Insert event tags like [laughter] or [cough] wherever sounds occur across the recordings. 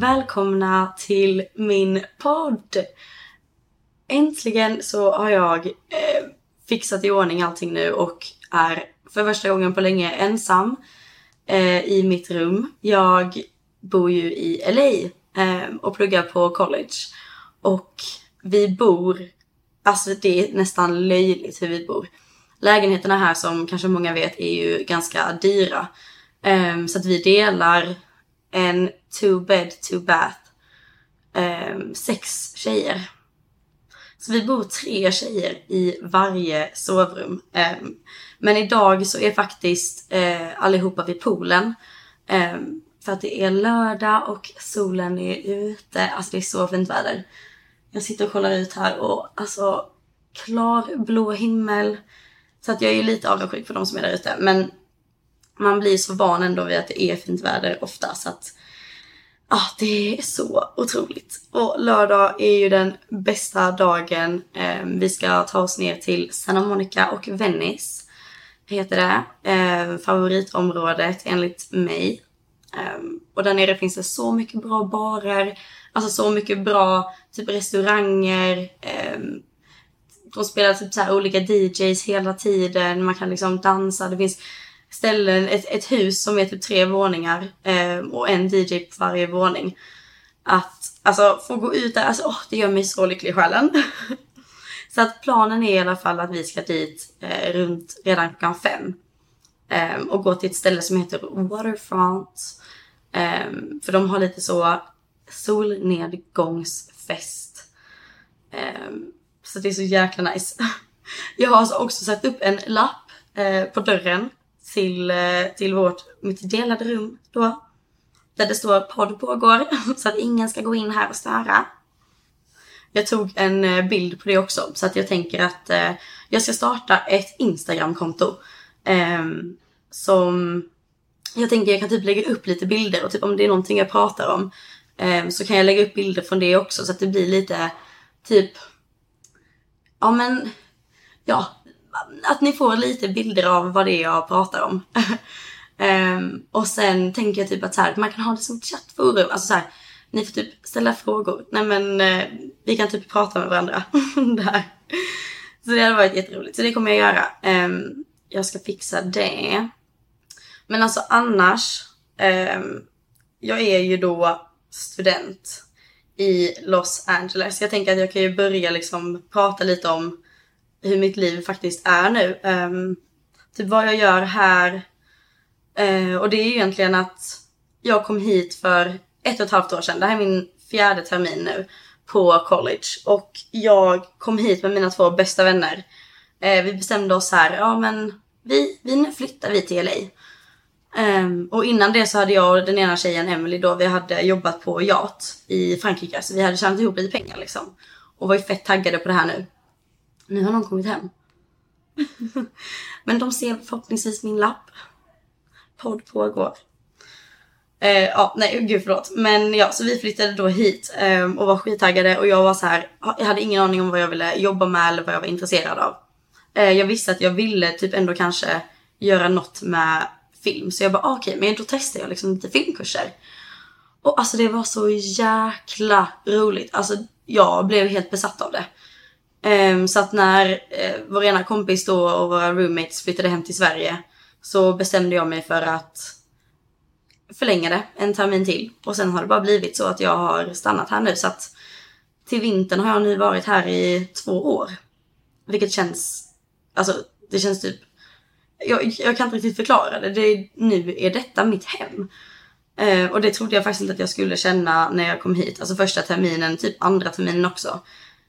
välkomna till min podd. Äntligen så har jag eh, fixat i ordning allting nu och är för första gången på länge ensam eh, i mitt rum. Jag bor ju i LA eh, och pluggar på college och vi bor, alltså det är nästan löjligt hur vi bor. Lägenheterna här som kanske många vet är ju ganska dyra. Ehm, så att vi delar en two bed, two bath. Um, sex tjejer. Så vi bor tre tjejer i varje sovrum. Um, men idag så är faktiskt uh, allihopa vid poolen. Um, för att det är lördag och solen är ute. Alltså det är så fint väder. Jag sitter och kollar ut här och alltså klar blå himmel. Så att jag är ju lite avundsjuk för de som är där ute. Men man blir så van ändå vid att det är fint väder ofta så att ah, det är så otroligt. Och lördag är ju den bästa dagen. Eh, vi ska ta oss ner till Santa Monica och Venice. Heter det. Eh, favoritområdet enligt mig. Eh, och där nere finns det så mycket bra barer. Alltså så mycket bra typ restauranger. Ehm, de spelar typ så olika DJs hela tiden. Man kan liksom dansa. Det finns ställen, ett, ett hus som är typ tre våningar eh, och en DJ på varje våning. Att alltså få gå ut där, alltså oh, det gör mig så lycklig i själen. [laughs] så att planen är i alla fall att vi ska dit eh, runt redan klockan fem. Eh, och gå till ett ställe som heter Waterfront. Eh, för de har lite så solnedgångsfest. Eh, så det är så jäkla nice. [laughs] Jag har alltså också satt upp en lapp eh, på dörren till, eh, till vårt, mitt delade rum då. Där det står podd pågår [laughs] så att ingen ska gå in här och störa. Jag tog en eh, bild på det också så att jag tänker att eh, jag ska starta ett Instagramkonto. Eh, som jag tänker jag kan typ lägga upp lite bilder och typ om det är någonting jag pratar om eh, så kan jag lägga upp bilder från det också så att det blir lite typ ja men ja att ni får lite bilder av vad det är jag pratar om. um, [laughs] och sen tänker jag typ att så här, man kan ha det som ett chattforum. Alltså så här, ni får typ ställa frågor. Nej men uh, vi kan typ prata med varandra [laughs] där. Så det hade varit jätteroligt. Så det kommer jag göra. Um, jag ska fixa det. Men alltså annars. Um, jag är ju då student i Los Angeles. Jag tänker att jag kan ju börja liksom prata lite om hur mitt liv faktiskt är nu. Um, typ vad jag gör här. Uh, och det är ju egentligen att jag kom hit för ett och ett halvt år sedan. Det här är min fjärde termin nu på college. Och jag kom hit med mina två bästa vänner. Uh, vi bestämde oss här, ja men vi, vi nu flyttar vi till LA. Um, ehm, och innan det så hade jag och den ena tjejen, Emily då, vi hade jobbat på yacht i Frankrike. Så vi hade tjänat ihop lite pengar liksom. Och var ju fett taggade på det här nu. Nu har någon kommit hem. [laughs] Men de ser förhoppningsvis min lapp. Podd pågår. Eh, ja, nej gud förlåt. Men ja, så vi flyttade då hit eh, och var skittaggade och jag var så här. Jag hade ingen aning om vad jag ville jobba med eller vad jag var intresserad av. Eh, jag visste att jag ville typ ändå kanske göra något med film. Så jag bara ah, okej, okay, men då testar jag liksom lite filmkurser. Och alltså det var så jäkla roligt. Alltså jag blev helt besatt av det. Um, så att när uh, vår ena kompis då och våra roommates flyttade hem till Sverige så bestämde jag mig för att förlänga det en termin till. Och sen har det bara blivit så att jag har stannat här nu. Så att till vintern har jag nu varit här i två år. Vilket känns, alltså det känns typ, jag, jag kan inte riktigt förklara det. det. Nu är detta mitt hem. Uh, och det trodde jag faktiskt inte att jag skulle känna när jag kom hit. Alltså första terminen, typ andra terminen också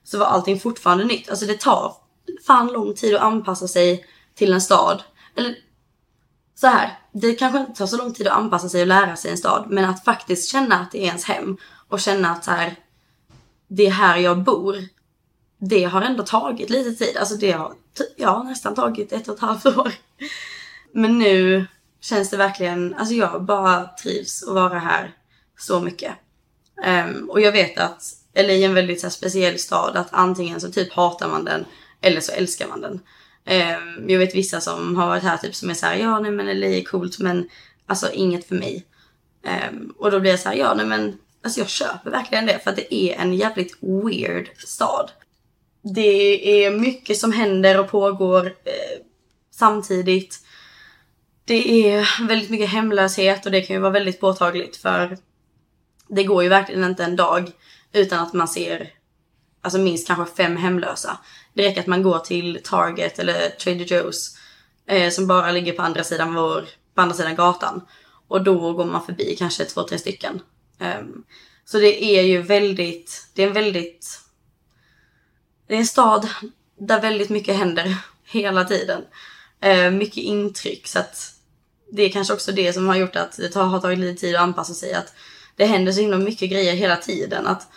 så var allting fortfarande nytt. Alltså det tar fan lång tid att anpassa sig till en stad. Eller så här, det kanske inte tar så lång tid att anpassa sig och lära sig en stad, men att faktiskt känna att det är ens hem och känna att så här, det är här jag bor. Det har ändå tagit lite tid. Alltså det har ja, nästan tagit ett och ett halvt år. Men nu känns det verkligen, alltså jag bara trivs att vara här så mycket. Um, och jag vet att eller i en väldigt så här, speciell stad att antingen så typ hatar man den eller så älskar man den. Um, jag vet vissa som har varit här typ som är såhär, ja nej men LA är coolt men alltså inget för mig. Um, och då blir jag såhär, ja nej men alltså jag köper verkligen det för att det är en jävligt weird stad. Det är mycket som händer och pågår eh, samtidigt. Det är väldigt mycket hemlöshet och det kan ju vara väldigt påtagligt för det går ju verkligen inte en dag utan att man ser alltså minst kanske fem hemlösa. Det räcker att man går till Target eller Trader Joe's eh, som bara ligger på andra sidan vår, på andra sidan gatan. Och då går man förbi kanske två, tre stycken. Um, så det är ju väldigt, det är en väldigt, det är en stad där väldigt mycket händer [laughs] hela tiden. Uh, mycket intryck så att det är kanske också det som har gjort att det har tagit lite tid att anpassa sig. Att det händer så himla mycket grejer hela tiden. Att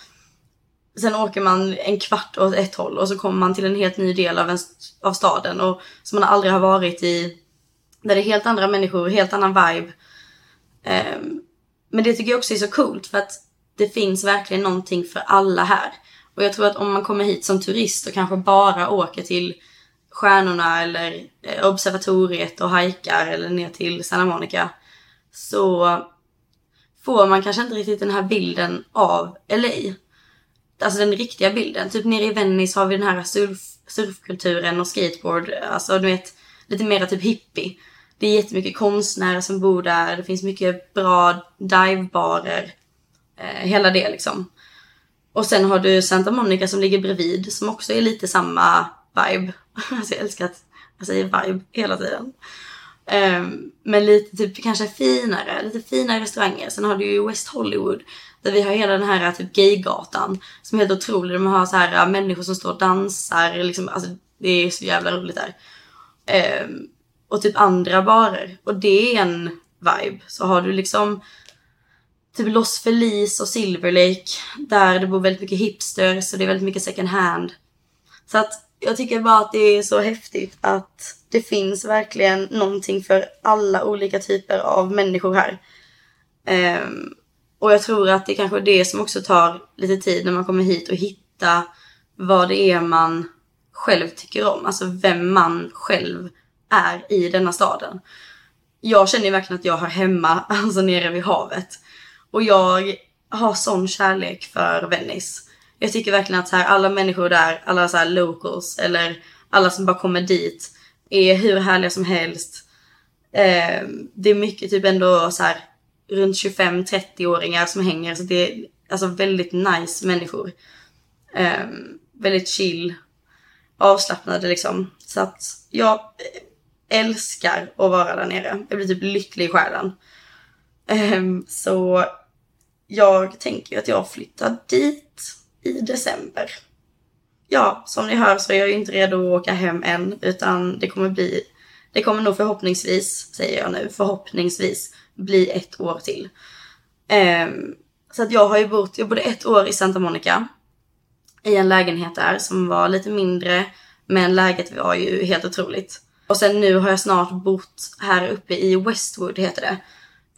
sen åker man en kvart åt ett håll och så kommer man till en helt ny del av, en, av staden och som man aldrig har varit i. Där det är helt andra människor, helt annan vibe. Um, men det tycker jag också är så coolt för att det finns verkligen någonting för alla här. Och jag tror att om man kommer hit som turist och kanske bara åker till stjärnorna eller eh, observatoriet och hajkar eller ner till Santa Monica så får man kanske inte riktigt den här bilden av LA. Alltså den riktiga bilden. Typ nere i Venice har vi den här surf, surfkulturen och skateboard. Alltså du vet, lite mera typ hippie. Det är jättemycket konstnärer som bor där. Det finns mycket bra divebarer. Eh, hela det liksom. Och sen har du Santa Monica som ligger bredvid som också är lite samma vibe. [laughs] alltså jag älskar att jag säger vibe hela tiden. Um, men lite typ kanske finare, lite finare restauranger. Sen har du ju West Hollywood där vi har hela den här typ gaygatan som är helt otrolig. De har så här äh, människor som står och dansar. Liksom, alltså, det är så jävla roligt där. Um, och typ andra barer. Och det är en vibe. Så har du liksom typ Los Feliz och Silver Lake där det bor väldigt mycket hipsters och det är väldigt mycket second hand. Så att jag tycker bara att det är så häftigt att det finns verkligen någonting för alla olika typer av människor här. Um, och jag tror att det kanske är det som också tar lite tid när man kommer hit och hitta vad det är man själv tycker om. Alltså vem man själv är i denna staden. Jag känner verkligen att jag har hemma, [laughs] alltså nere vid havet. Och jag har sån kärlek för Venice. Jag tycker verkligen att så här, alla människor där, alla så här locals eller alla som bara kommer dit är hur härliga som helst. Eh, det är mycket typ ändå så här runt 25-30-åringar som hänger så det är alltså väldigt nice människor. Eh, väldigt chill, avslappnade liksom. Så att jag älskar att vara där nere. Jag blir typ lycklig i själen. Eh, så jag tänker att jag flyttar dit i december. Ja, som ni hör så är jag ju inte redo att åka hem än, utan det kommer bli, det kommer nog förhoppningsvis, säger jag nu, förhoppningsvis bli ett år till. Um, så att jag har ju bott, jag bodde ett år i Santa Monica i en lägenhet där som var lite mindre, men läget var ju helt otroligt. Och sen nu har jag snart bott här uppe i Westwood, heter det,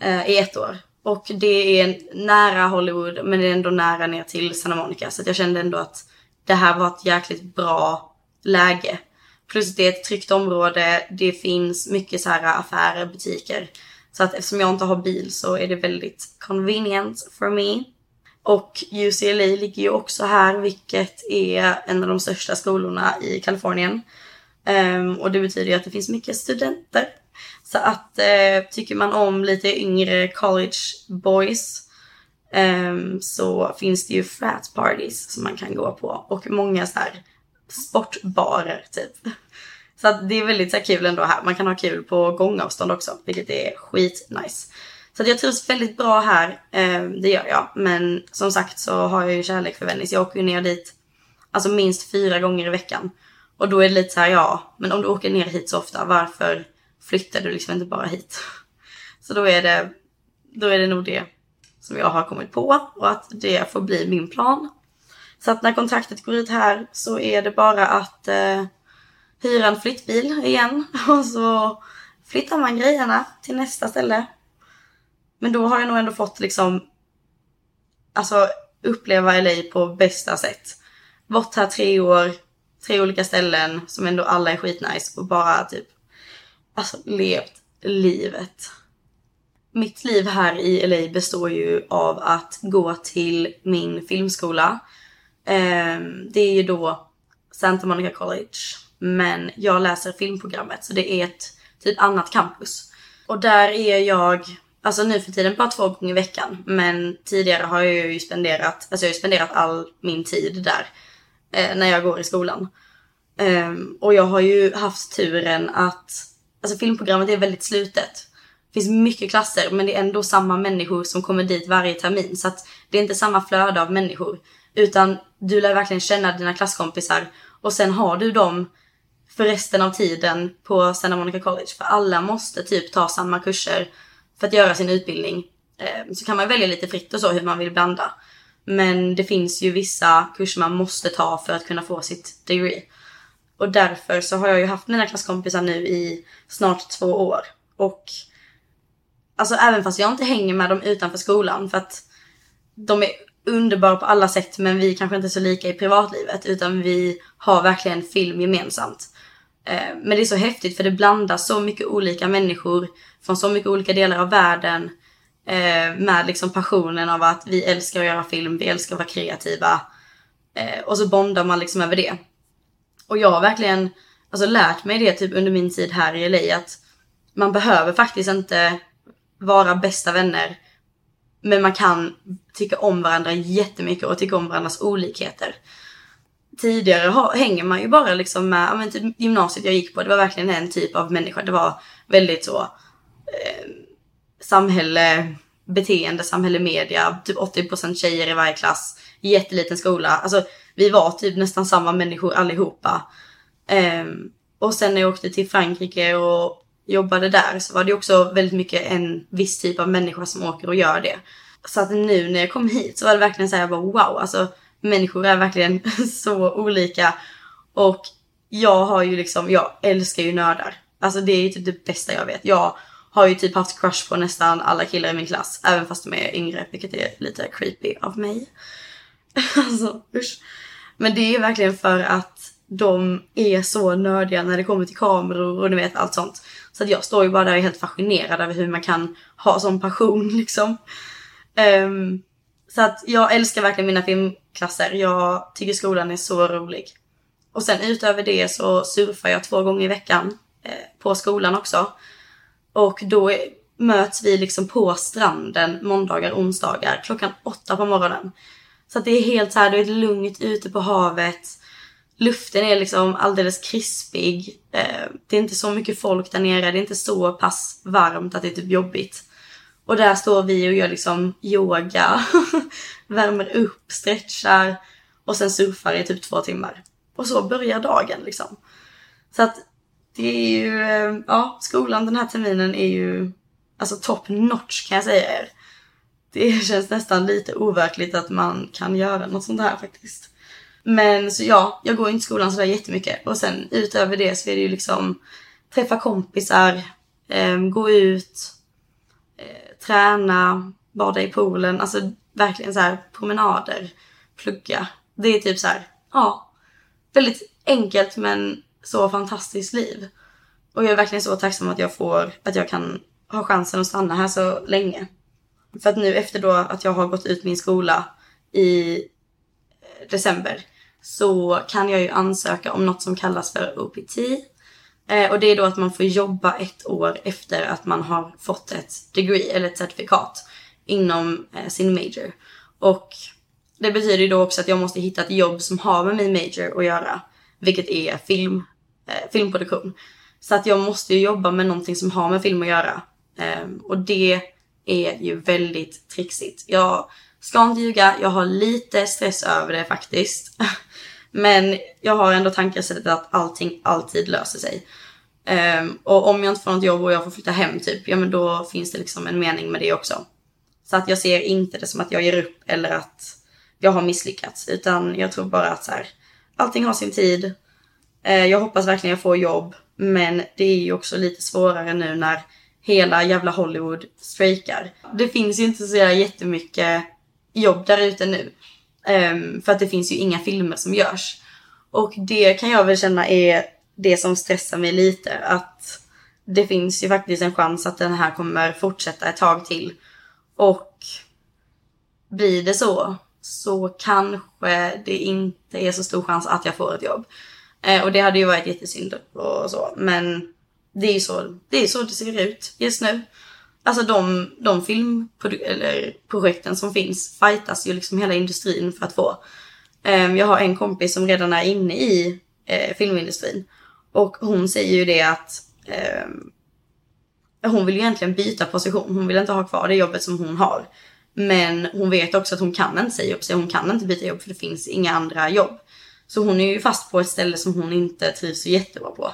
uh, i ett år. Och det är nära Hollywood men det är ändå nära ner till Santa Monica. Så jag kände ändå att det här var ett jäkligt bra läge. Plus det är ett tryggt område, det finns mycket så här affärer, butiker. Så att eftersom jag inte har bil så är det väldigt convenient for me. Och UCLA ligger ju också här vilket är en av de största skolorna i Kalifornien. Um, och det betyder ju att det finns mycket studenter så att eh, tycker man om lite yngre college boys eh, så finns det ju frat parties som man kan gå på och många så här sportbarer typ. Så att det är väldigt så här, kul ändå här. Man kan ha kul på gångavstånd också, vilket är skitnice. Så att jag trivs väldigt bra här, eh, det gör jag. Men som sagt så har jag ju kärlek för Venice. Jag åker ju ner dit alltså minst fyra gånger i veckan. Och då är det lite så här, ja, men om du åker ner hit så ofta, varför flyttar du liksom inte bara hit. Så då är det, då är det nog det som jag har kommit på och att det får bli min plan. Så att när kontraktet går ut här så är det bara att eh, hyra en flyttbil igen [laughs] och så flyttar man grejerna till nästa ställe. Men då har jag nog ändå fått liksom alltså uppleva LA på bästa sätt. Bort här tre år, tre olika ställen som ändå alla är skitnice och bara typ alltså levt livet. mitt liv här i LA består ju av att gå till min filmskola. Ehm, det är ju då Santa Monica College. Men jag läser filmprogrammet så det är ett typ annat campus. Och där är jag, alltså nu för tiden bara två gånger i veckan. Men tidigare har jag ju spenderat, alltså jag har ju spenderat all min tid där. Eh, när jag går i skolan. Ehm, och jag har ju haft turen att, alltså filmprogrammet är väldigt slutet. Det finns mycket klasser men det är ändå samma människor som kommer dit varje termin. Så att det är inte samma flöde av människor. Utan du lär verkligen känna dina klasskompisar och sen har du dem för resten av tiden på Santa Monica College. För alla måste typ ta samma kurser för att göra sin utbildning. Ehm, så kan man välja lite fritt och så hur man vill blanda. Men det finns ju vissa kurser man måste ta för att kunna få sitt degree. Och därför så har jag ju haft mina klasskompisar nu i snart två år. Och alltså även fast jag inte hänger med dem utanför skolan för att de är underbara på alla sätt men vi kanske inte är så lika i privatlivet utan vi har verkligen film gemensamt. Eh, men det är så häftigt för det blandas så mycket olika människor från så mycket olika delar av världen eh, med liksom passionen av att vi älskar att göra film, vi älskar att vara kreativa eh, och så bondar man liksom över det. Och jag har verkligen alltså, lärt mig det typ under min tid här i LA att man behöver faktiskt inte vara bästa vänner. Men man kan tycka om varandra jättemycket och tycka om varandras olikheter. Tidigare har, hänger man ju bara liksom med, men typ gymnasiet jag gick på, det var verkligen en typ av människa. Det var väldigt så eh, samhälle, beteende, samhälle, media, typ 80% tjejer i varje klass, jätteliten skola. Alltså vi var typ nästan samma människor allihopa. Um, och sen när jag åkte till Frankrike och jobbade där så var det också väldigt mycket en viss typ av människa som åker och gör det. Så att nu när jag kom hit så var det verkligen så här, jag bara wow, alltså människor är verkligen [laughs] så olika. Och jag har ju liksom, jag älskar ju nördar. Alltså det är ju typ det bästa jag vet. Jag har ju typ haft crush på nästan alla killar i min klass, även fast de är yngre, vilket är lite creepy av mig. [laughs] alltså usch. Men det är verkligen för att de är så nördiga när det kommer till kameror och ni vet allt sånt. Så att jag står ju bara där och är helt fascinerad över hur man kan ha sån passion [laughs] liksom. Um, så att jag älskar verkligen mina filmklasser. Jag tycker skolan är så rolig. Och sen utöver det så surfar jag två gånger i veckan eh, på skolan också. Och då är, möts vi liksom på stranden måndagar, onsdagar klockan åtta på morgonen. Så att det är helt så här, du är lugnt ute på havet. Luften är liksom alldeles krispig. Eh, det är inte så mycket folk där nere. Det är inte så pass varmt att det är typ jobbigt. Och där står vi och gör liksom yoga, [laughs] värmer upp, stretchar och sen surfar i typ två timmar. Och så börjar dagen liksom. Så att det är ju, eh, ja, skolan den här terminen är ju alltså top notch kan jag säga er det känns nästan lite overkligt att man kan göra något sånt här faktiskt. Men så ja, jag går inte i skolan sådär jättemycket. Och sen utöver det så är det ju liksom träffa kompisar, eh, gå ut, eh, träna, bada i poolen. Alltså verkligen så här promenader, plugga. Det är typ så här, ja, väldigt enkelt men så fantastiskt liv. Och jag är verkligen så tacksam att jag får, att jag kan ha chansen att stanna här så länge. För att nu efter då att jag har gått ut min skola i eh, december så kan jag ju ansöka om något som kallas för OPT. Eh, och det är då att man får jobba ett år efter att man har fått ett degree eller ett certifikat inom eh, sin major. Och det betyder ju då också att jag måste hitta ett jobb som har med min major att göra. Vilket är film, eh, filmproduktion. Så att jag måste ju jobba med någonting som har med film att göra. Eh, och det är ju väldigt trixigt. Jag ska inte ljuga, jag har lite stress över det faktiskt. [laughs] Men jag har ändå tankesättet att allting alltid löser sig. Um, och om jag inte får något jobb och jag får flytta hem typ, ja men då finns det liksom en mening med det också. Så att jag ser inte det som att jag ger upp eller att jag har misslyckats. Utan jag tror bara att så här, allting har sin tid. Uh, jag hoppas verkligen jag får jobb. Men det är ju också lite svårare nu när hela jävla Hollywood strejkar. Det finns ju inte så jättemycket jobb där ute nu. Um, för att det finns ju inga filmer som görs. Och det kan jag väl känna är det som stressar mig lite. Att det finns ju faktiskt en chans att den här kommer fortsätta ett tag till. Och blir det så, så kanske det inte är så stor chans att jag får ett jobb. Eh, och det hade ju varit jättesynd och så. Men det är ju så det, är så det ser ut just nu. Alltså de, de filmprojekten som finns fightas ju liksom hela industrin för att få. Ehm, jag har en kompis som redan är inne i eh, filmindustrin. Och hon säger ju det att eh, hon vill ju egentligen byta position. Hon vill inte ha kvar det jobbet som hon har. Men hon vet också att hon kan inte säga upp sig. Hon kan inte byta jobb för det finns inga andra jobb. Så hon är ju fast på ett ställe som hon inte trivs så jättebra på.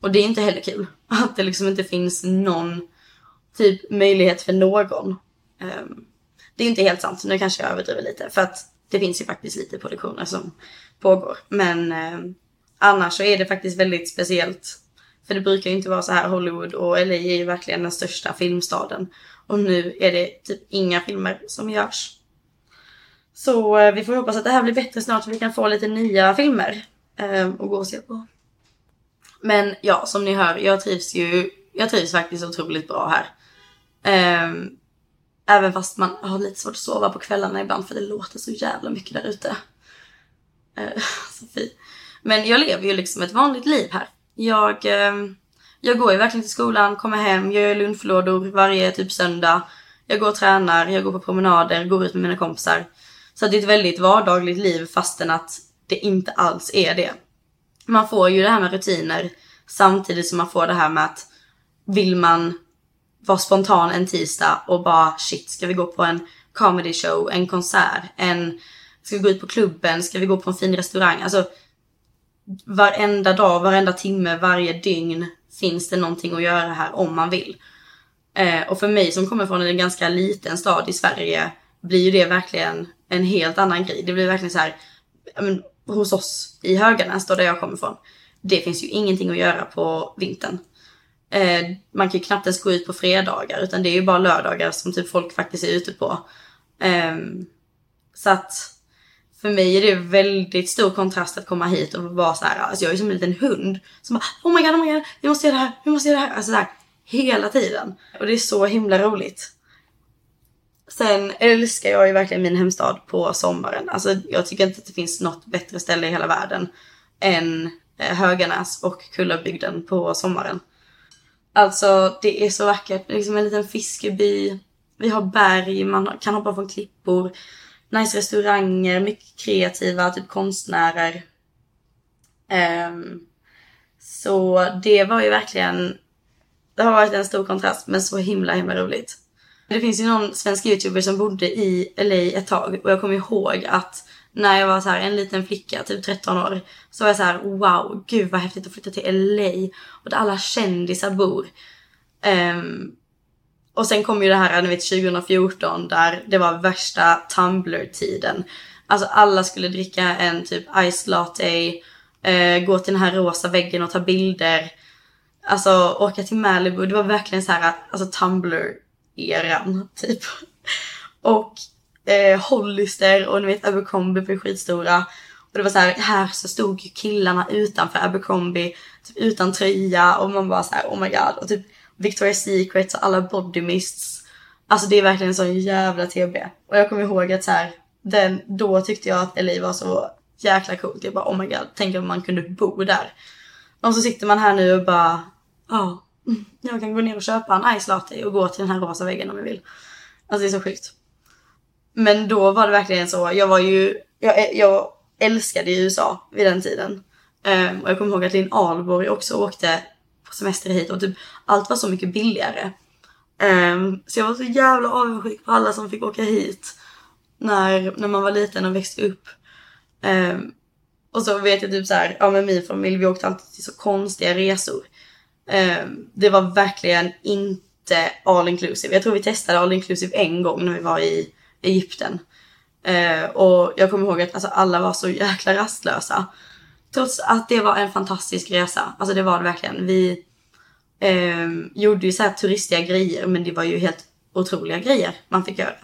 Och det är inte heller kul. [laughs] Att det liksom inte finns någon typ möjlighet för någon. Um, det är inte helt sant, nu kanske jag överdriver lite. För att det finns ju faktiskt lite produktioner som pågår. Men um, annars så är det faktiskt väldigt speciellt. För det brukar ju inte vara så här. Hollywood och LA är ju verkligen den största filmstaden. Och nu är det typ inga filmer som görs. Så eh, vi får hoppas att det här blir bättre snart så vi kan få lite nya filmer eh, och gå och se på. Men ja, som ni hör, jag trivs ju, jag trivs faktiskt otroligt bra här. Um, även fast man har lite svårt att sova på kvällarna ibland för det låter så jävla mycket där ute. Eh, [laughs] Men jag lever ju liksom ett vanligt liv här. Jag, um, jag går ju verkligen till skolan, kommer hem, jag gör lunchlådor varje typ söndag. Jag går och tränar, jag går på promenader, går ut med mina kompisar. Så det är ett väldigt vardagligt liv fastän att det inte alls är det. Man får ju det här med rutiner samtidigt som man får det här med att vill man vara spontan en tisdag och bara shit, ska vi gå på en comedy show, en konsert, en ska vi gå ut på klubben, ska vi gå på en fin restaurang? Alltså varenda dag, varenda timme, varje dygn finns det någonting att göra här om man vill. Eh, och för mig som kommer från en ganska liten stad i Sverige blir ju det verkligen en helt annan grej. Det blir verkligen så här, men, hos oss i Höganäs då där jag kommer ifrån. Det finns ju ingenting att göra på vintern. Eh, man kan ju knappt ens gå ut på fredagar utan det är ju bara lördagar som typ folk faktiskt är ute på. Eh, så att för mig är det väldigt stor kontrast att komma hit och vara så här, alltså jag är som en liten hund som bara oh my god, oh my god, vi måste göra det här, vi måste göra det här. Alltså så här, hela tiden. Och det är så himla roligt. Sen älskar jag ju verkligen min hemstad på sommaren. Alltså jag tycker inte att det finns något bättre ställe i hela världen än eh, Höganäs och Kullabygden på sommaren. Alltså det är så vackert. Det är liksom en liten fiskeby. Vi har berg, man kan hoppa från klippor. Nice restauranger, mycket kreativa, typ konstnärer. Um, så det var ju verkligen, det har varit en stor kontrast men så himla himla roligt. Det finns ju någon svensk youtuber som bodde i LA ett tag och jag kommer ihåg att när jag var så här, en liten flicka, typ 13 år, så var jag så här: wow, gud vad häftigt att flytta till LA och där alla kändisar bor. Um, och sen kom ju det här, ni vet 2014 där det var värsta Tumblr-tiden. Alltså alla skulle dricka en typ ice latte, uh, gå till den här rosa väggen och ta bilder. Alltså åka till Malibu, det var verkligen så här, alltså Tumblr eran typ. Och eh, Hollister och ni vet Abercrombie blev skitstora. Och det var så här, här så stod ju killarna utanför Abercrombie typ utan tröja och man bara så här, oh my god. Och typ Victoria's Secret och alla body mists. Alltså det är verkligen en sån jävla TB. Och jag kommer ihåg att så här, den, då tyckte jag att LA var så jäkla coolt. Jag bara oh my god, tänk om man kunde bo där. Och så sitter man här nu och bara, ja, oh, Mm. jag kan gå ner och köpa en ice latte och gå till den här rosa väggen om jag vill. Alltså det är så sjukt. Men då var det verkligen så. Jag var ju, jag, jag älskade USA vid den tiden. Um, och jag kommer ihåg att Linn Ahlborg också åkte på semester hit och typ allt var så mycket billigare. Um, så jag var så jävla avundsjuk på alla som fick åka hit när, när man var liten och växte upp. Um, och så vet jag typ så här, ja men min familj vi åkte alltid till så konstiga resor. Eh, det var verkligen inte all inclusive. Jag tror vi testade all inclusive en gång när vi var i Egypten. Eh, och jag kommer ihåg att alltså, alla var så jäkla rastlösa. Trots att det var en fantastisk resa. Alltså det var det verkligen. Vi eh, gjorde ju så här turistiga grejer men det var ju helt otroliga grejer man fick göra.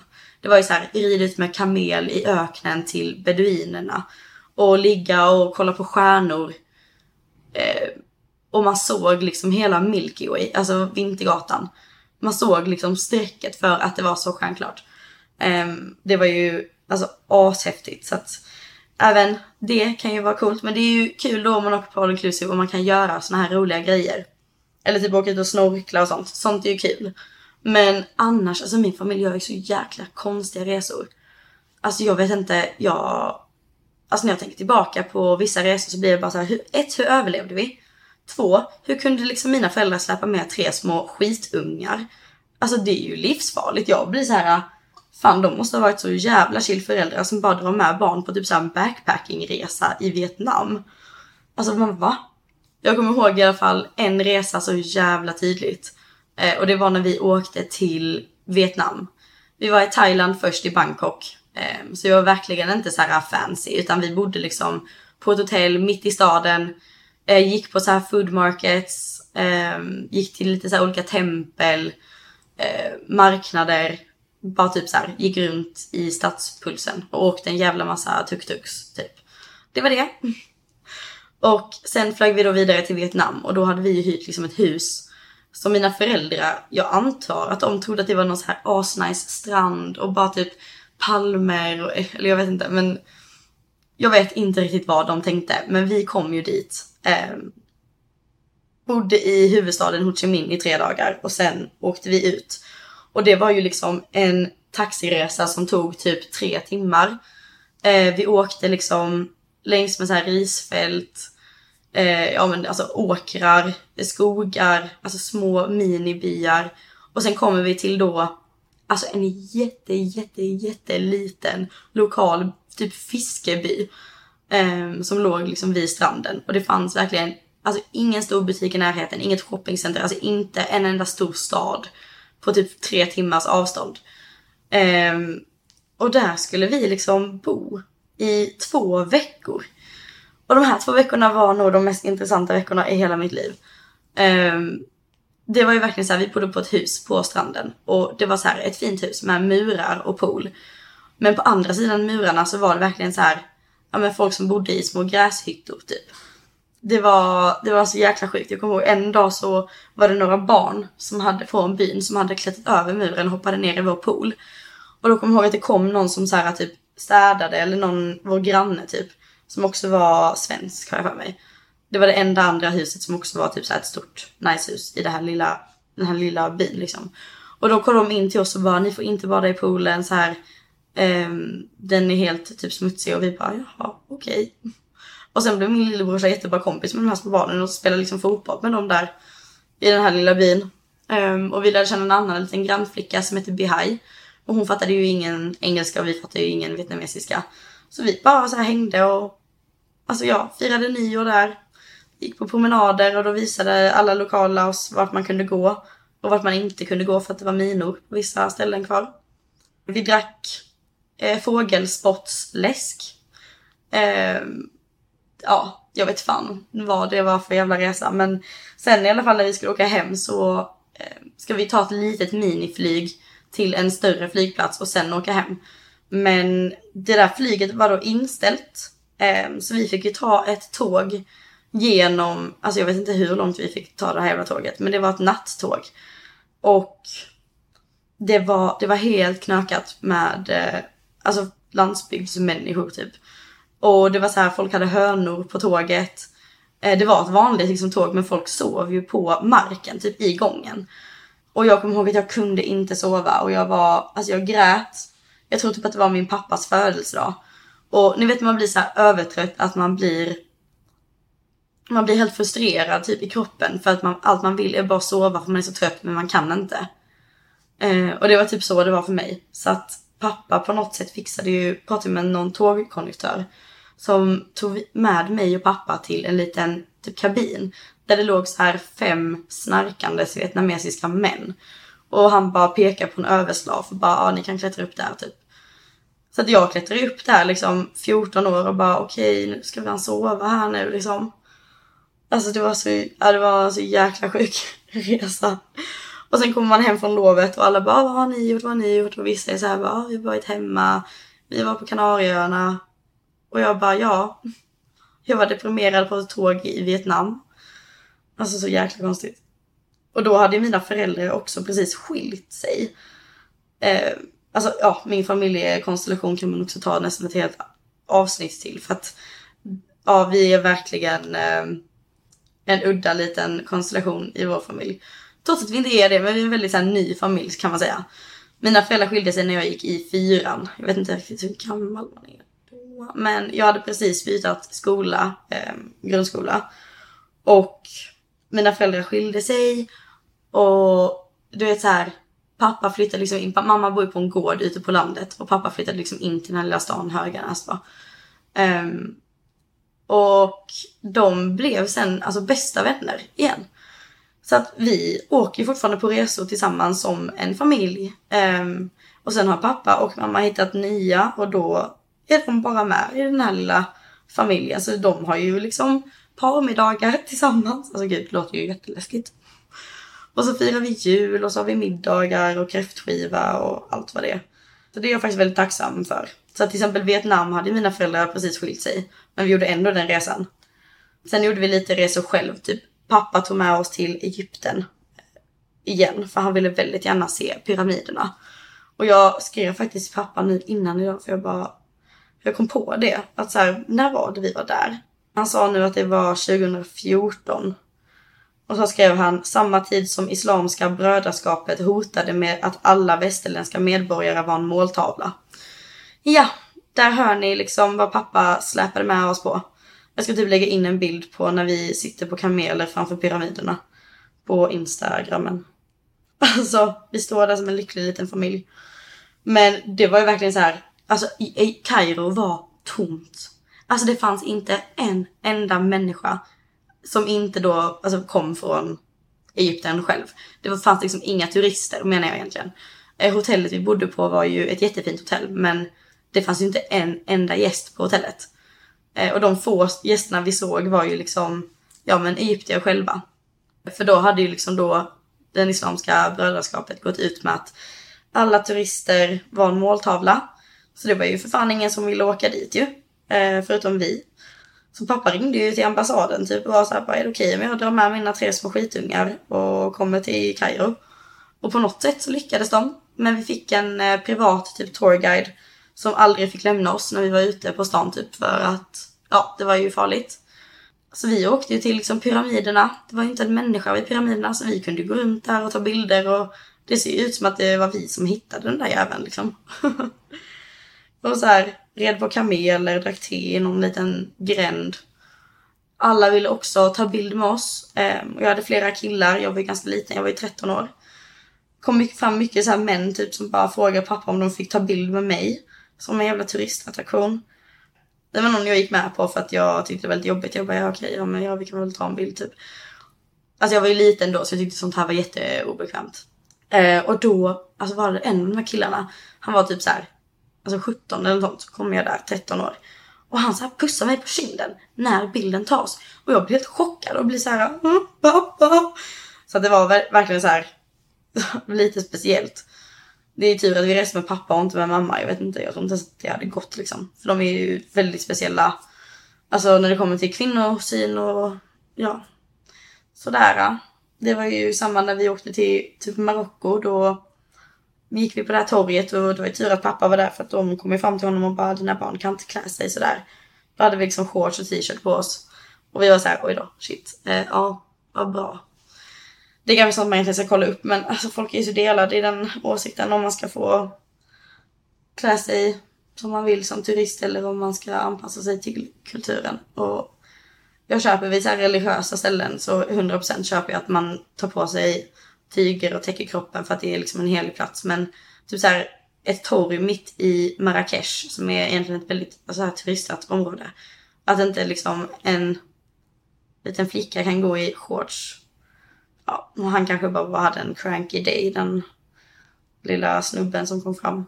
Det var ju så här ridit med kamel i öknen till beduinerna. Och ligga och kolla på stjärnor. Eh, och man såg liksom hela Milky Way, alltså Vintergatan. Man såg liksom strecket för att det var så stjärnklart. Um, det var ju alltså ashäftigt. Så att även det kan ju vara coolt. Men det är ju kul då om man åker på all inclusive och man kan göra såna här roliga grejer. Eller typ åka ut och snorkla och sånt. Sånt är ju kul. Men annars, alltså min familj gör ju så jäkla konstiga resor. Alltså jag vet inte, jag... Alltså när jag tänker tillbaka på vissa resor så blir det bara så här, hur, ett, hur överlevde vi? Två, hur kunde liksom mina föräldrar släppa med tre små skitungar? Alltså det är ju livsfarligt. Jag blir så här, fan de måste ha varit så jävla chill föräldrar som bara drar med barn på typ så en backpackingresa i Vietnam. Alltså man va? Jag kommer ihåg i alla fall en resa så jävla tydligt. Eh, och det var när vi åkte till Vietnam. Vi var i Thailand först i Bangkok. Eh, så jag var verkligen inte så här fancy utan vi bodde liksom på ett hotell mitt i staden. Eh, gick på så här food markets. Eh, gick till lite så olika tempel. Eh, marknader. Bara typ så här, gick runt i stadspulsen och åkte en jävla massa tuk-tuks typ. Det var det. [laughs] Och sen flög vi då vidare till Vietnam och då hade vi ju hyrt liksom ett hus som mina föräldrar, jag antar att de trodde att det var någon så här asnice strand och bara typ palmer och, eller jag vet inte men jag vet inte riktigt vad de tänkte men vi kom ju dit. Eh, bodde i huvudstaden Ho Chi Minh i tre dagar och sen åkte vi ut. Och det var ju liksom en taxiresa som tog typ tre timmar. Eh, vi åkte liksom längs med så här risfält eh, ja men alltså åkrar, skogar, alltså små minibyar. Och sen kommer vi till då alltså en jätte, jätte, jätteliten lokal typ fiskeby. Eh, som låg liksom vid stranden. Och det fanns verkligen alltså ingen stor butik i närheten, inget shoppingcenter, alltså inte en enda stor stad på typ tre timmars avstånd. Eh, och där skulle vi liksom bo i två veckor. Och de här två veckorna var nog de mest intressanta veckorna i hela mitt liv. Um, det var ju verkligen så här, vi bodde på ett hus på stranden och det var så här ett fint hus med murar och pool. Men på andra sidan murarna så var det verkligen så här, ja men folk som bodde i små gräshyttor typ. Det var, det var så jäkla sjukt. Jag kommer ihåg en dag så var det några barn som hade från byn som hade klättrat över muren och hoppade ner i vår pool. Och då kommer jag ihåg att det kom någon som så här typ städade eller någon, vår granne typ som också var svensk har jag för mig. Det var det enda andra huset som också var typ så ett stort nice hus i det här lilla, den här lilla byn liksom. Och då kom de in till oss och bara, ni får inte bada i poolen så här. Um, den är helt typ smutsig och vi bara, jaha okej. Okay. Och sen blev min lillebrorsa jättebra kompis med de här små barnen och spelade liksom fotboll med dem där i den här lilla byn. Um, och vi lärde känna en annan liten grannflicka som heter Bihai. Och hon fattade ju ingen engelska och vi fattade ju ingen vietnamesiska. Så vi bara så här hängde och alltså ja, firade nyår där. Gick på promenader och då visade alla lokala oss vart man kunde gå och vart man inte kunde gå för att det var minor på vissa ställen kvar. Vi drack eh, fågelspottsläsk. Eh, ja, jag vet fan vad det var för jävla resa. Men sen i alla fall när vi skulle åka hem så eh, ska vi ta ett litet miniflyg till en större flygplats och sen åka hem. Men det där flyget var då inställt. Eh, så vi fick ju ta ett tåg genom, alltså jag vet inte hur långt vi fick ta det här jävla tåget, men det var ett nattåg. Och det var, det var helt knökat med, eh, alltså landsbygdsmänniskor typ. Och det var så här, folk hade hönor på tåget. Eh, det var ett vanligt liksom, tåg men folk sov ju på marken, typ i gången. Och jag kommer ihåg att jag kunde inte sova och jag var, alltså jag grät jag tror typ att det var min pappas födelsedag. Och ni vet man blir så övertrött att man blir man blir helt frustrerad typ i kroppen för att man, allt man vill är bara sova för man är så trött men man kan inte. Eh, och det var typ så det var för mig. Så att pappa på något sätt fixade ju, pratade med någon tågkonduktör som tog med mig och pappa till en liten typ kabin där det låg så här fem snarkandes vietnamesiska män. Och han bara pekar på en överslav och bara, ja ni kan klättra upp där typ. Så att jag klättrar upp där liksom 14 år och bara okej okay, nu ska han sova här nu liksom. Alltså det var så, ja, det var så jäkla sjuk [laughs] resa. Och sen kommer man hem från lovet och alla bara ah, vad har ni gjort, vad har ni gjort? Och vissa är såhär bara ah, vi har varit hemma, vi var på Kanarieöarna. Och jag bara ja. [laughs] Jag var deprimerad på ett tåg i Vietnam. Alltså så jäkla konstigt. Och då hade mina föräldrar också precis skilt sig. Eh, alltså ja, min familjekonstellation kan man också ta nästan ett helt avsnitt till för att ja, vi är verkligen eh, en udda liten konstellation i vår familj. Trots att vi inte är det, men vi är en väldigt så här, ny familj kan man säga. Mina föräldrar skilde sig när jag gick i fyran. Jag vet inte riktigt hur gammal man är då. Men jag hade precis bytt skola, eh, grundskola. Och mina föräldrar skilde sig. Och du vet så här, pappa flyttade liksom in, mamma bor ju på en gård ute på landet och pappa flyttade liksom in till den här lilla stan Höganäs då. Um, ehm, och de blev sen alltså bästa vänner igen. Så att vi åker fortfarande på resor tillsammans som en familj. Um, och sen har pappa och mamma hittat nya och då är de bara med i den här lilla familjen. Så de har ju liksom parmiddagar [laughs] tillsammans. Alltså gud, det låter ju jätteläskigt. Och så firar vi jul och så har vi middagar och kräftskiva och allt vad det är. Så det är jag faktiskt väldigt tacksam för. Så till exempel Vietnam hade mina föräldrar precis skilt sig. Men vi gjorde ändå den resan. Sen gjorde vi lite resor själv. Typ pappa tog med oss till Egypten. Eh, igen, för han ville väldigt gärna se pyramiderna. Och jag skrev faktiskt till pappa nu innan idag för jag bara... Jag kom på det. Att så här, när var det vi var där? Han sa nu att det var 2014. Och så skrev han samma tid som Islamiska brödraskapet hotade med att alla västerländska medborgare var en måltavla. Ja, där hör ni liksom vad pappa släpade med oss på. Jag ska typ lägga in en bild på när vi sitter på kameler framför pyramiderna. På instagrammen. [laughs] Alltså, vi står där som en lycklig liten familj. Men det var ju verkligen så här. Alltså i Kairo var tomt. Alltså det fanns inte en enda människa som inte då alltså, kom från Egypten själv. Det fanns liksom inga turister menar jag egentligen. Eh, hotellet vi bodde på var ju ett jättefint hotell men det fanns ju inte en enda gäst på hotellet. Eh, och de få gästerna vi såg var ju liksom, ja men egyptier själva. För då hade ju liksom då den islamiska brödraskapet gått ut med att alla turister var en måltavla. Så det var ju för fan ingen som ville åka dit ju. Eh, förutom vi. Så pappa ringde ju till ambassaden typ och var såhär, är det okej om jag drar med mina tre små skitungar och kommer till Kairo? Och på något sätt så lyckades de. Men vi fick en eh, privat typ tourguide som aldrig fick lämna oss när vi var ute på stan typ för att, ja, det var ju farligt. Så vi åkte ju till liksom pyramiderna. Det var ju inte en människa vid pyramiderna så vi kunde gå runt där och ta bilder och det ser ju ut som att det var vi som hittade den där jäveln liksom. [laughs] och så här, red på kameler, drack te i någon liten gränd. Alla ville också ta bild med oss. Ehm, och jag hade flera killar, jag var ju ganska liten, jag var ju 13 år. kom fram mycket så här män typ som bara frågade pappa om de fick ta bild med mig. Som en jävla turistattraktion. Det var någon jag gick med på för att jag tyckte det var väldigt jobbigt. Jag bara, ja okej, ja men ja, vi kan väl ta en bild typ. Alltså jag var ju liten då så jag tyckte sånt här var jätteobekvämt. Eh, och då, alltså var det en av de här killarna, han var typ så här, alltså 17 eller något så kom jag där, 13 år. Och han så här pussar mig på kinden när bilden tas. Och jag blir helt chockad och blir så här, mm, pappa. Så det var verkligen så här [laughs] lite speciellt. Det är tur att vi reste med pappa och inte med mamma. Jag vet inte, jag tror inte att det hade gått liksom. För de är ju väldigt speciella. Alltså när det kommer till kvinnosyn och ja, sådär. Det var ju samma när vi åkte till typ Marocko. Då gick vi på det här torget och det var ju tur att pappa var där för att de kom ju fram till honom och bara dina barn kan inte klä sig sådär. Då hade vi liksom shorts och t-shirt på oss. Och vi var såhär, oj då, shit. Eh, ja, vad bra. Det är kanske sånt man egentligen ska kolla upp men alltså folk är ju så delade i den åsikten om man ska få klä sig som man vill som turist eller om man ska anpassa sig till kulturen. Och jag köper vid så här religiösa ställen så 100% köper jag att man tar på sig tyger och täcker kroppen för att det är liksom en helig plats. Men typ så här, ett torg mitt i Marrakesh som är egentligen ett väldigt alltså här, turistat område. Att inte liksom en liten flicka kan gå i shorts ja, och han kanske bara hade en cranky day, den lilla snubben som kom fram.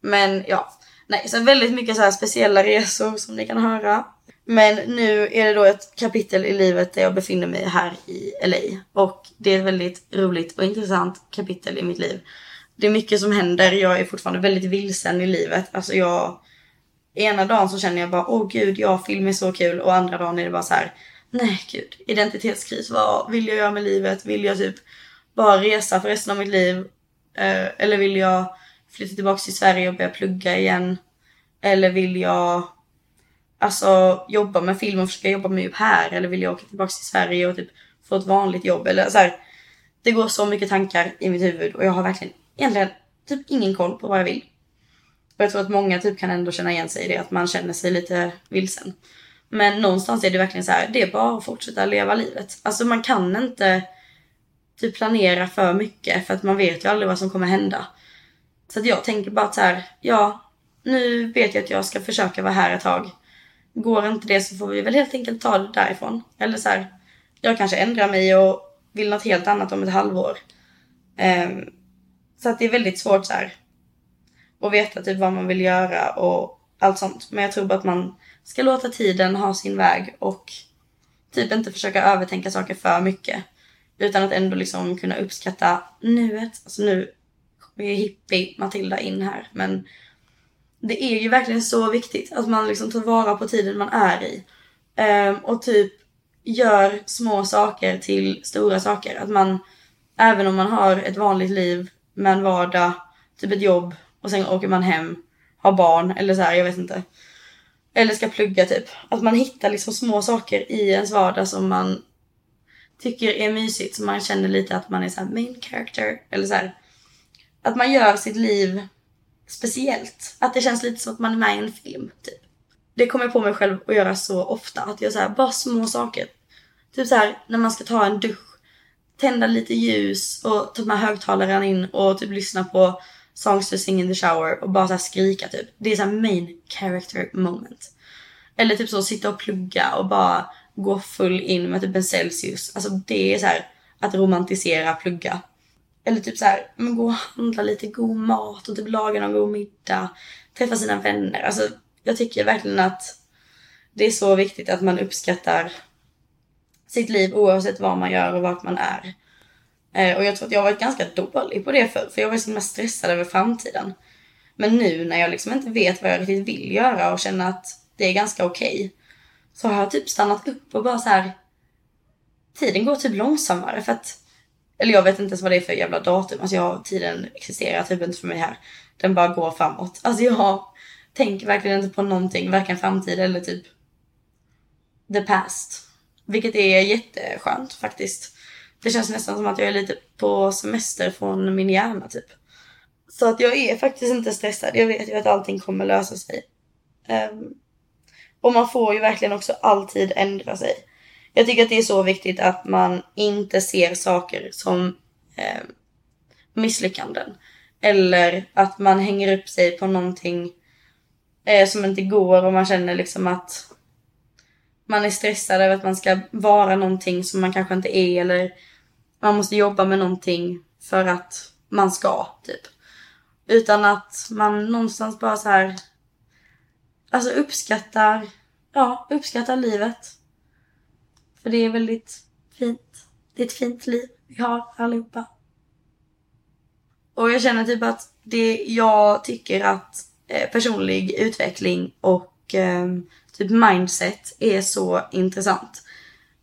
Men ja, nej, så väldigt mycket så här speciella resor som ni kan höra. Men nu är det då ett kapitel i livet där jag befinner mig här i LA. Och det är ett väldigt roligt och intressant kapitel i mitt liv. Det är mycket som händer, jag är fortfarande väldigt vilsen i livet. Alltså jag... Ena dagen så känner jag bara, åh gud, ja film är så kul. Och andra dagen är det bara så här, nej gud, identitetskris. Vad vill jag göra med livet? Vill jag typ bara resa för resten av mitt liv? Eh, eller vill jag flytta tillbaka till Sverige och börja plugga igen? Eller vill jag alltså jobba med film och försöka jobba med upp här? Eller vill jag åka tillbaka till Sverige och typ få ett vanligt jobb? Eller så här, Det går så mycket tankar i mitt huvud och jag har verkligen egentligen typ ingen koll på vad jag vill. Och jag tror att många typ kan ändå känna igen sig i det, att man känner sig lite vilsen. Men någonstans är det verkligen så här, det är bara att fortsätta leva livet. Alltså man kan inte typ planera för mycket för att man vet ju aldrig vad som kommer hända. Så att jag tänker bara att så här, ja, nu vet jag att jag ska försöka vara här ett tag. Går inte det så får vi väl helt enkelt ta det därifrån. Eller så här, jag kanske ändrar mig och vill något helt annat om ett halvår. Um, så att det är väldigt svårt så här att veta typ vad man vill göra och allt sånt. Men jag tror bara att man ska låta tiden ha sin väg och typ inte försöka övertänka saker för mycket. Utan att ändå liksom kunna uppskatta nuet. Alltså nu kommer ju hippie Matilda in här men det är ju verkligen så viktigt att man liksom tar vara på tiden man är i. Um, och typ gör små saker till stora saker. Att man, även om man har ett vanligt liv med en vardag, typ ett jobb och sen åker man hem, har barn eller så här, jag vet inte. Eller ska plugga typ. Att man hittar liksom små saker i ens vardag som man tycker är mysigt. Så man känner lite att man är så main character. Eller så här, Att man gör sitt liv speciellt. Att det känns lite som att man är med i en film typ. Det kommer jag på mig själv att göra så ofta. Att jag så här, bara små saker. Typ så här när man ska ta en dusch. Tända lite ljus och ta med högtalaren in och typ lyssna på songs to sing in the shower och bara så skrika typ. Det är så main character moment. Eller typ så sitta och plugga och bara gå full in med typ en Celsius. Alltså det är så här att romantisera plugga. Eller typ så här, men gå och handla lite god mat och typ laga någon god middag. Träffa sina vänner. Alltså jag tycker verkligen att det är så viktigt att man uppskattar sitt liv oavsett vad man gör och vart man är. Eh, och jag tror att jag har varit ganska dålig på det förr, för jag var så himla stressad över framtiden. Men nu när jag liksom inte vet vad jag riktigt vill göra och känner att det är ganska okej. Okay, så har jag typ stannat upp och bara så här. Tiden går typ långsammare för att eller jag vet inte ens vad det är för jävla datum. Alltså jag, tiden existerar typ inte för mig här. Den bara går framåt. Alltså jag tänker verkligen inte på någonting, varken framtid eller typ the past. Vilket är jätteskönt faktiskt. Det känns nästan som att jag är lite på semester från min hjärna typ. Så att jag är faktiskt inte stressad. Jag vet ju att allting kommer lösa sig. Um, och man får ju verkligen också alltid ändra sig. Jag tycker att det är så viktigt att man inte ser saker som eh, misslyckanden. Eller att man hänger upp sig på någonting eh, som inte går och man känner liksom att man är stressad över att man ska vara någonting som man kanske inte är eller man måste jobba med någonting för att man ska, typ. Utan att man någonstans bara så här alltså uppskattar, ja, uppskattar livet. För det är väldigt fint. Det är ett fint liv vi har allihopa. Och jag känner typ att det jag tycker att eh, personlig utveckling och eh, typ mindset är så intressant.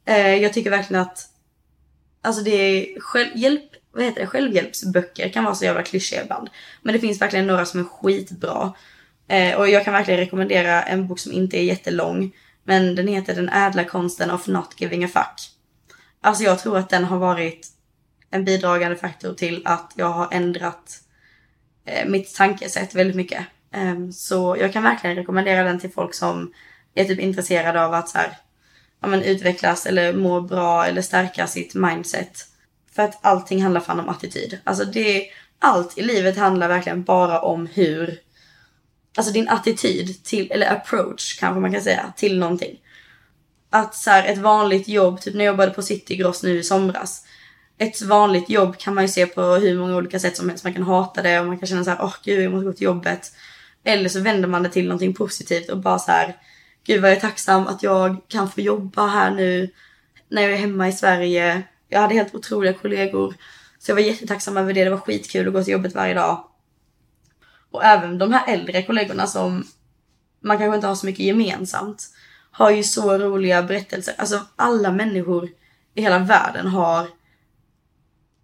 Eh, jag tycker verkligen att alltså det är själv, hjälp, vad heter det, självhjälpsböcker kan vara så jävla klyschiga ibland. Men det finns verkligen några som är skitbra. Eh, och jag kan verkligen rekommendera en bok som inte är jättelång. Men den heter Den ädla konsten of not giving a fuck. Alltså jag tror att den har varit en bidragande faktor till att jag har ändrat eh, mitt tankesätt väldigt mycket. Eh, så jag kan verkligen rekommendera den till folk som är typ intresserade av att så här, ja, men utvecklas eller må bra eller stärka sitt mindset. För att allting handlar fan om attityd. Alltså det, allt i livet handlar verkligen bara om hur Alltså din attityd till, eller approach kanske man kan säga, till någonting. Att så här, ett vanligt jobb, typ när jag jobbade på Citygross nu i somras. Ett vanligt jobb kan man ju se på hur många olika sätt som helst. Man kan hata det och man kan känna så här, åh oh, gud jag måste gå till jobbet. Eller så vänder man det till någonting positivt och bara så här, gud vad jag är tacksam att jag kan få jobba här nu när jag är hemma i Sverige. Jag hade helt otroliga kollegor. Så jag var jättetacksam över det. Det var skitkul att gå till jobbet varje dag. Och även de här äldre kollegorna som man kanske inte har så mycket gemensamt. har ju så roliga berättelser. Alltså alla människor i hela världen har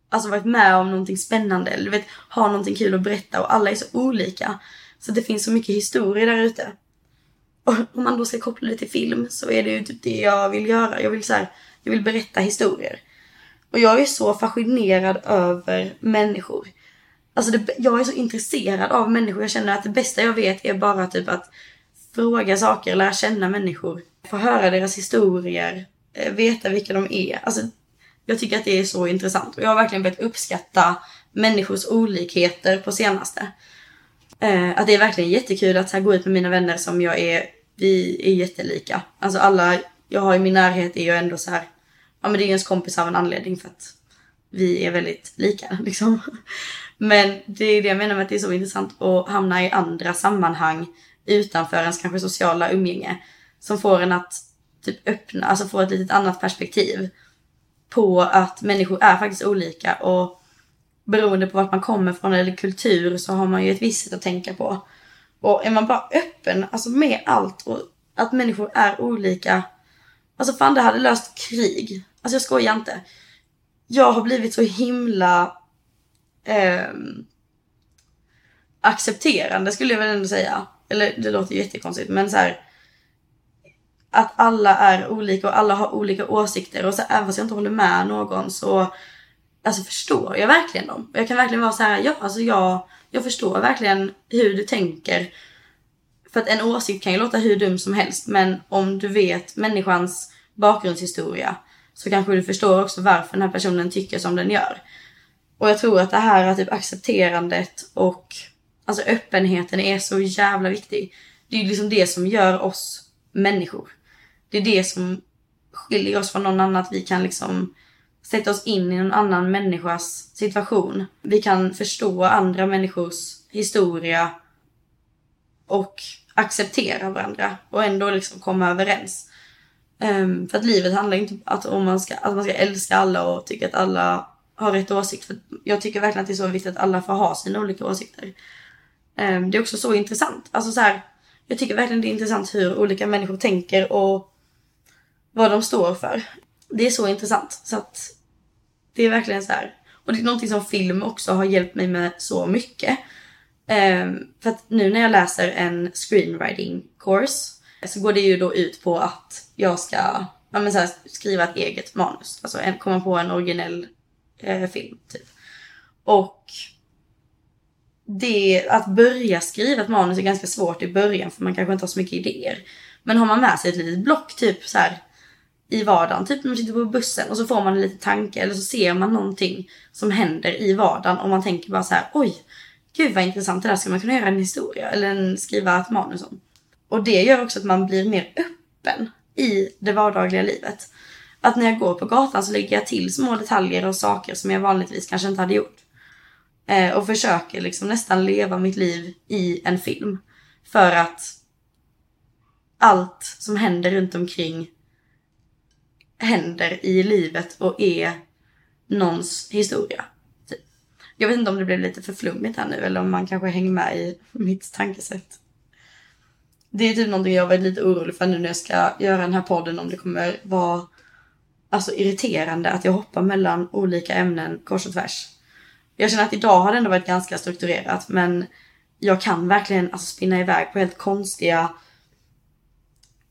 alltså varit med om någonting spännande eller du vet, har någonting kul att berätta och alla är så olika. Så det finns så mycket historier där ute. Om man då ska koppla det till film så är det ju typ det jag vill göra. Jag vill så här, jag vill berätta historier. Och jag är så fascinerad över människor. Alltså det, jag är så intresserad av människor. Jag känner att det bästa jag vet är bara typ att fråga saker, lära känna människor. Få höra deras historier, eh, veta vilka de är. Alltså, jag tycker att det är så intressant. Och jag har verkligen börjat uppskatta människors olikheter på senaste. Eh, att det är verkligen jättekul att här, gå ut med mina vänner som jag är, vi är jättelika. Alltså alla jag har i min närhet är ju ändå så här, ja men det är ju ens kompis av en anledning för att vi är väldigt lika [laughs] liksom. Men det är det jag menar med att det är så intressant att hamna i andra sammanhang utanför ens kanske sociala umgänge. Som får en att typ öppna, alltså få ett litet annat perspektiv på att människor är faktiskt olika och beroende på vart man kommer från eller kultur så har man ju ett visst sätt att tänka på. Och är man bara öppen, alltså med allt och att människor är olika. Alltså fan det hade löst krig. Alltså jag skojar inte. Jag har blivit så himla eh, accepterande skulle jag väl ändå säga. Eller det låter ju jättekonstigt men så här, Att alla är olika och alla har olika åsikter och så även fast jag inte håller med någon så alltså förstår jag verkligen dem. Jag kan verkligen vara så här, ja alltså jag, jag förstår verkligen hur du tänker. För att en åsikt kan ju låta hur dum som helst men om du vet människans bakgrundshistoria så kanske du förstår också varför den här personen tycker som den gör. Och jag tror att det här typ accepterandet och alltså öppenheten är så jävla viktig. Det är ju liksom det som gör oss människor. Det är det som skiljer oss från någon annan, att vi kan liksom sätta oss in i någon annan människas situation. Vi kan förstå andra människors historia och acceptera varandra och ändå liksom komma överens. Um, för att livet handlar inte om att man, ska, att man ska älska alla och tycka att alla har rätt åsikt. För jag tycker verkligen att det är så viktigt att alla får ha sina olika åsikter. Um, det är också så intressant. Alltså så här, jag tycker verkligen det är intressant hur olika människor tänker och vad de står för. Det är så intressant. Så att det är verkligen så här. Och det är någonting som film också har hjälpt mig med så mycket. Um, för att nu när jag läser en screenwriting course så går det ju då ut på att jag ska ja, men så här, skriva ett eget manus. Alltså en, komma på en originell eh, film typ. Och det, att börja skriva ett manus är ganska svårt i början för man kanske inte har så mycket idéer. Men har man med sig ett litet block typ så här i vardagen, typ när man sitter på bussen och så får man en liten tanke eller så ser man någonting som händer i vardagen och man tänker bara så här: oj, gud vad intressant det där ska man kunna göra en historia eller en, skriva ett manus om. Och det gör också att man blir mer öppen i det vardagliga livet. Att när jag går på gatan så lägger jag till små detaljer och saker som jag vanligtvis kanske inte hade gjort. Eh, och försöker liksom nästan leva mitt liv i en film. För att allt som händer runt omkring händer i livet och är någons historia. Typ. Jag vet inte om det blev lite för flummigt här nu eller om man kanske hänger med i mitt tankesätt. Det är typ någonting jag varit lite orolig för nu när jag ska göra den här podden om det kommer vara alltså irriterande att jag hoppar mellan olika ämnen kors och tvärs. Jag känner att idag har det ändå varit ganska strukturerat men jag kan verkligen alltså spinna iväg på helt konstiga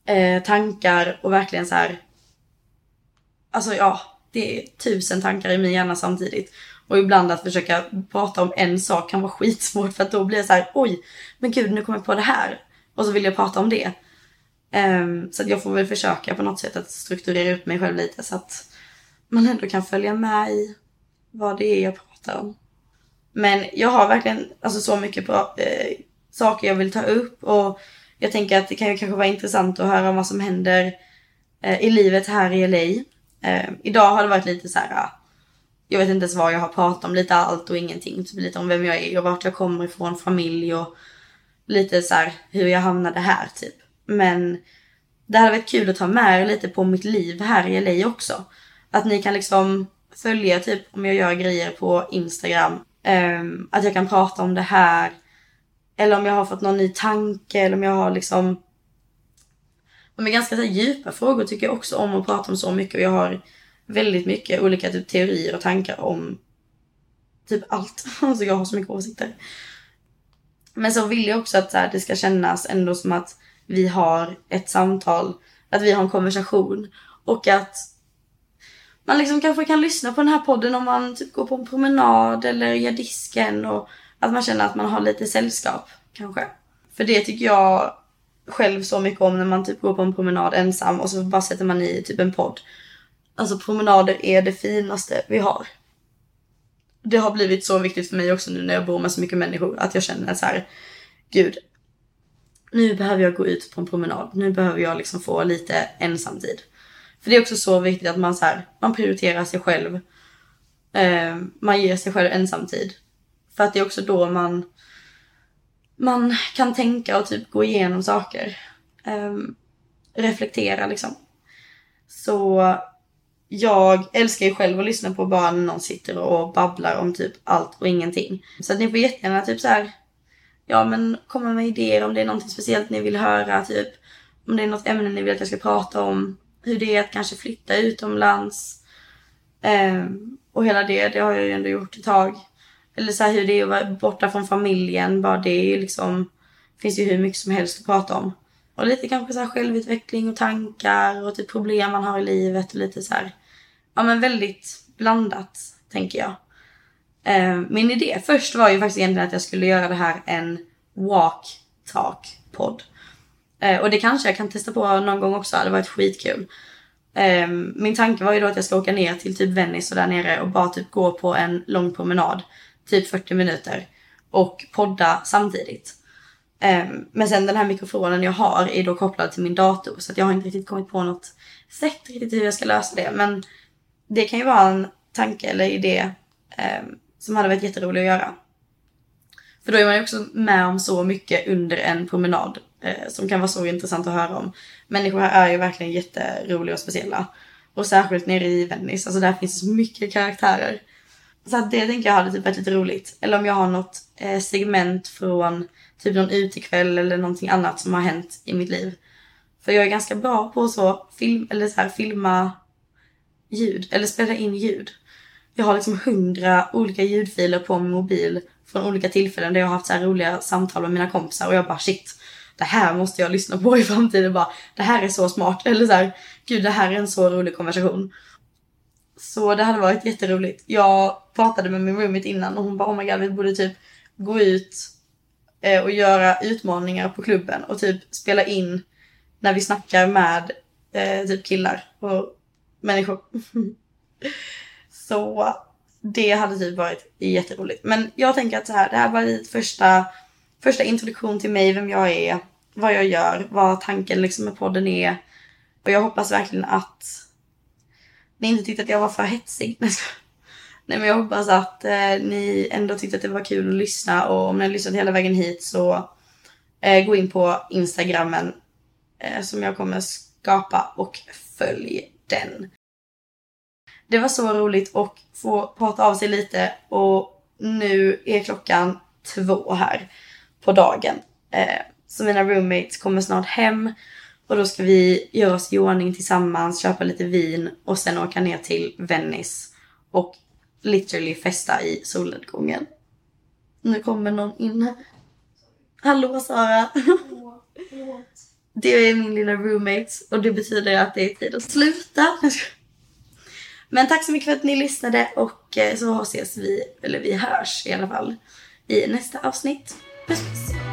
eh, tankar och verkligen så här. Alltså ja, det är tusen tankar i min hjärna samtidigt. Och ibland att försöka prata om en sak kan vara [laughs] skitsvårt för att då blir jag så här, oj, men gud nu kommer jag på det här. Och så vill jag prata om det. Um, så att jag får väl försöka på något sätt att strukturera upp mig själv lite så att man ändå kan följa med i vad det är jag pratar om. Men jag har verkligen alltså, så mycket bra, eh, saker jag vill ta upp och jag tänker att det kan ju kanske vara intressant att höra vad som händer eh, i livet här i LA. Eh, idag har det varit lite så här. Jag vet inte ens vad jag har pratat om, lite allt och ingenting. Typ lite om vem jag är och vart jag kommer ifrån, familj och lite så här, hur jag hamnade här typ. Men det hade varit kul att ta med er lite på mitt liv här i LA också. Att ni kan liksom följa typ om jag gör grejer på Instagram. Um, att jag kan prata om det här. Eller om jag har fått någon ny tanke eller om jag har liksom de är ganska så här, djupa frågor tycker jag också om att prata om så mycket och jag har väldigt mycket olika typ, teorier och tankar om typ allt. [laughs] Alltså jag har så mycket åsikter. Men så vill jag också att så här, det ska kännas ändå som att vi har ett samtal, att vi har en konversation och att man liksom kanske kan lyssna på den här podden om man typ går på en promenad eller gör disken och att man känner att man har lite sällskap kanske. För det tycker jag själv så mycket om när man typ går på en promenad ensam och så bara sätter man i typ en podd. Alltså promenader är det finaste vi har. Det har blivit så viktigt för mig också nu när jag bor med så mycket människor att jag känner så här, gud, nu behöver jag gå ut på en promenad. Nu behöver jag liksom få lite ensamtid. För det är också så viktigt att man så här, man prioriterar sig själv. Eh, man ger sig själv ensamtid. För att det är också då man man kan tänka och typ gå igenom saker. Um, reflektera liksom. Så jag älskar ju själv att lyssna på bara när någon sitter och babblar om typ allt och ingenting. Så att ni får jättegärna typ så här, ja men komma med idéer om det är någonting speciellt ni vill höra, typ om det är något ämne ni vill att jag ska prata om, hur det är att kanske flytta utomlands. Um, och hela det, det har jag ju ändå gjort ett tag. Eller så här, hur det är att vara borta från familjen. Bara det är ju liksom, finns ju hur mycket som helst att prata om. Och lite kanske så här självutveckling och tankar och typ problem man har i livet och lite så här. Ja men väldigt blandat tänker jag. Eh, min idé först var ju faktiskt egentligen att jag skulle göra det här en walk talk podd. Eh, och det kanske jag kan testa på någon gång också, det hade varit skitkul. Eh, min tanke var ju då att jag ska åka ner till typ Venice och där nere och bara typ gå på en lång promenad typ 40 minuter och podda samtidigt. Ehm, men sen den här mikrofonen jag har är då kopplad till min dator så att jag har inte riktigt kommit på något sätt riktigt hur jag ska lösa det. Men det kan ju vara en tanke eller idé ehm, som hade varit jätterolig att göra. För då är man ju också med om så mycket under en promenad eh, som kan vara så intressant att höra om. Människor här är ju verkligen jätteroliga och speciella. Och särskilt nere i Venice, alltså där finns så mycket karaktärer. Så att det tänker jag hade typ varit lite roligt. Eller om jag har något eh, segment från typ någon utekväll eller någonting annat som har hänt i mitt liv. För jag är ganska bra på så film, eller så här, filma ljud, eller spela in ljud. Jag har liksom hundra olika ljudfiler på min mobil från olika tillfällen där jag har haft så här roliga samtal med mina kompisar och jag bara shit, det här måste jag lyssna på i framtiden. Bara, det här är så smart. Eller så här, gud det här är en så rolig konversation. Så det hade varit jätteroligt. Jag pratade med min roommate innan och hon bara oh my god vi borde typ gå ut eh, och göra utmaningar på klubben och typ spela in när vi snackar med eh, typ killar och människor. [laughs] så det hade typ varit jätteroligt. Men jag tänker att så här, det här var lite första, första introduktion till mig, vem jag är, vad jag gör, vad tanken liksom med podden är. Och jag hoppas verkligen att ni inte tyckte att jag var för hetsig. [laughs] Nej men jag hoppas att eh, ni ändå tyckte att det var kul att lyssna och om ni har lyssnat hela vägen hit så eh, gå in på instagrammen eh, som jag kommer skapa och följ den. Det var så roligt att få prata av sig lite och nu är klockan två här på dagen. Eh, så mina roommates kommer snart hem och då ska vi göra oss i ordning tillsammans, köpa lite vin och sen åka ner till Venice och literally festa i solnedgången. Nu kommer någon in här. Hallå Sara! Det är min lilla roommate och det betyder att det är tid att sluta. Men tack så mycket för att ni lyssnade och eh, så ses vi, eller vi hörs i alla fall, i nästa avsnitt. Puss puss!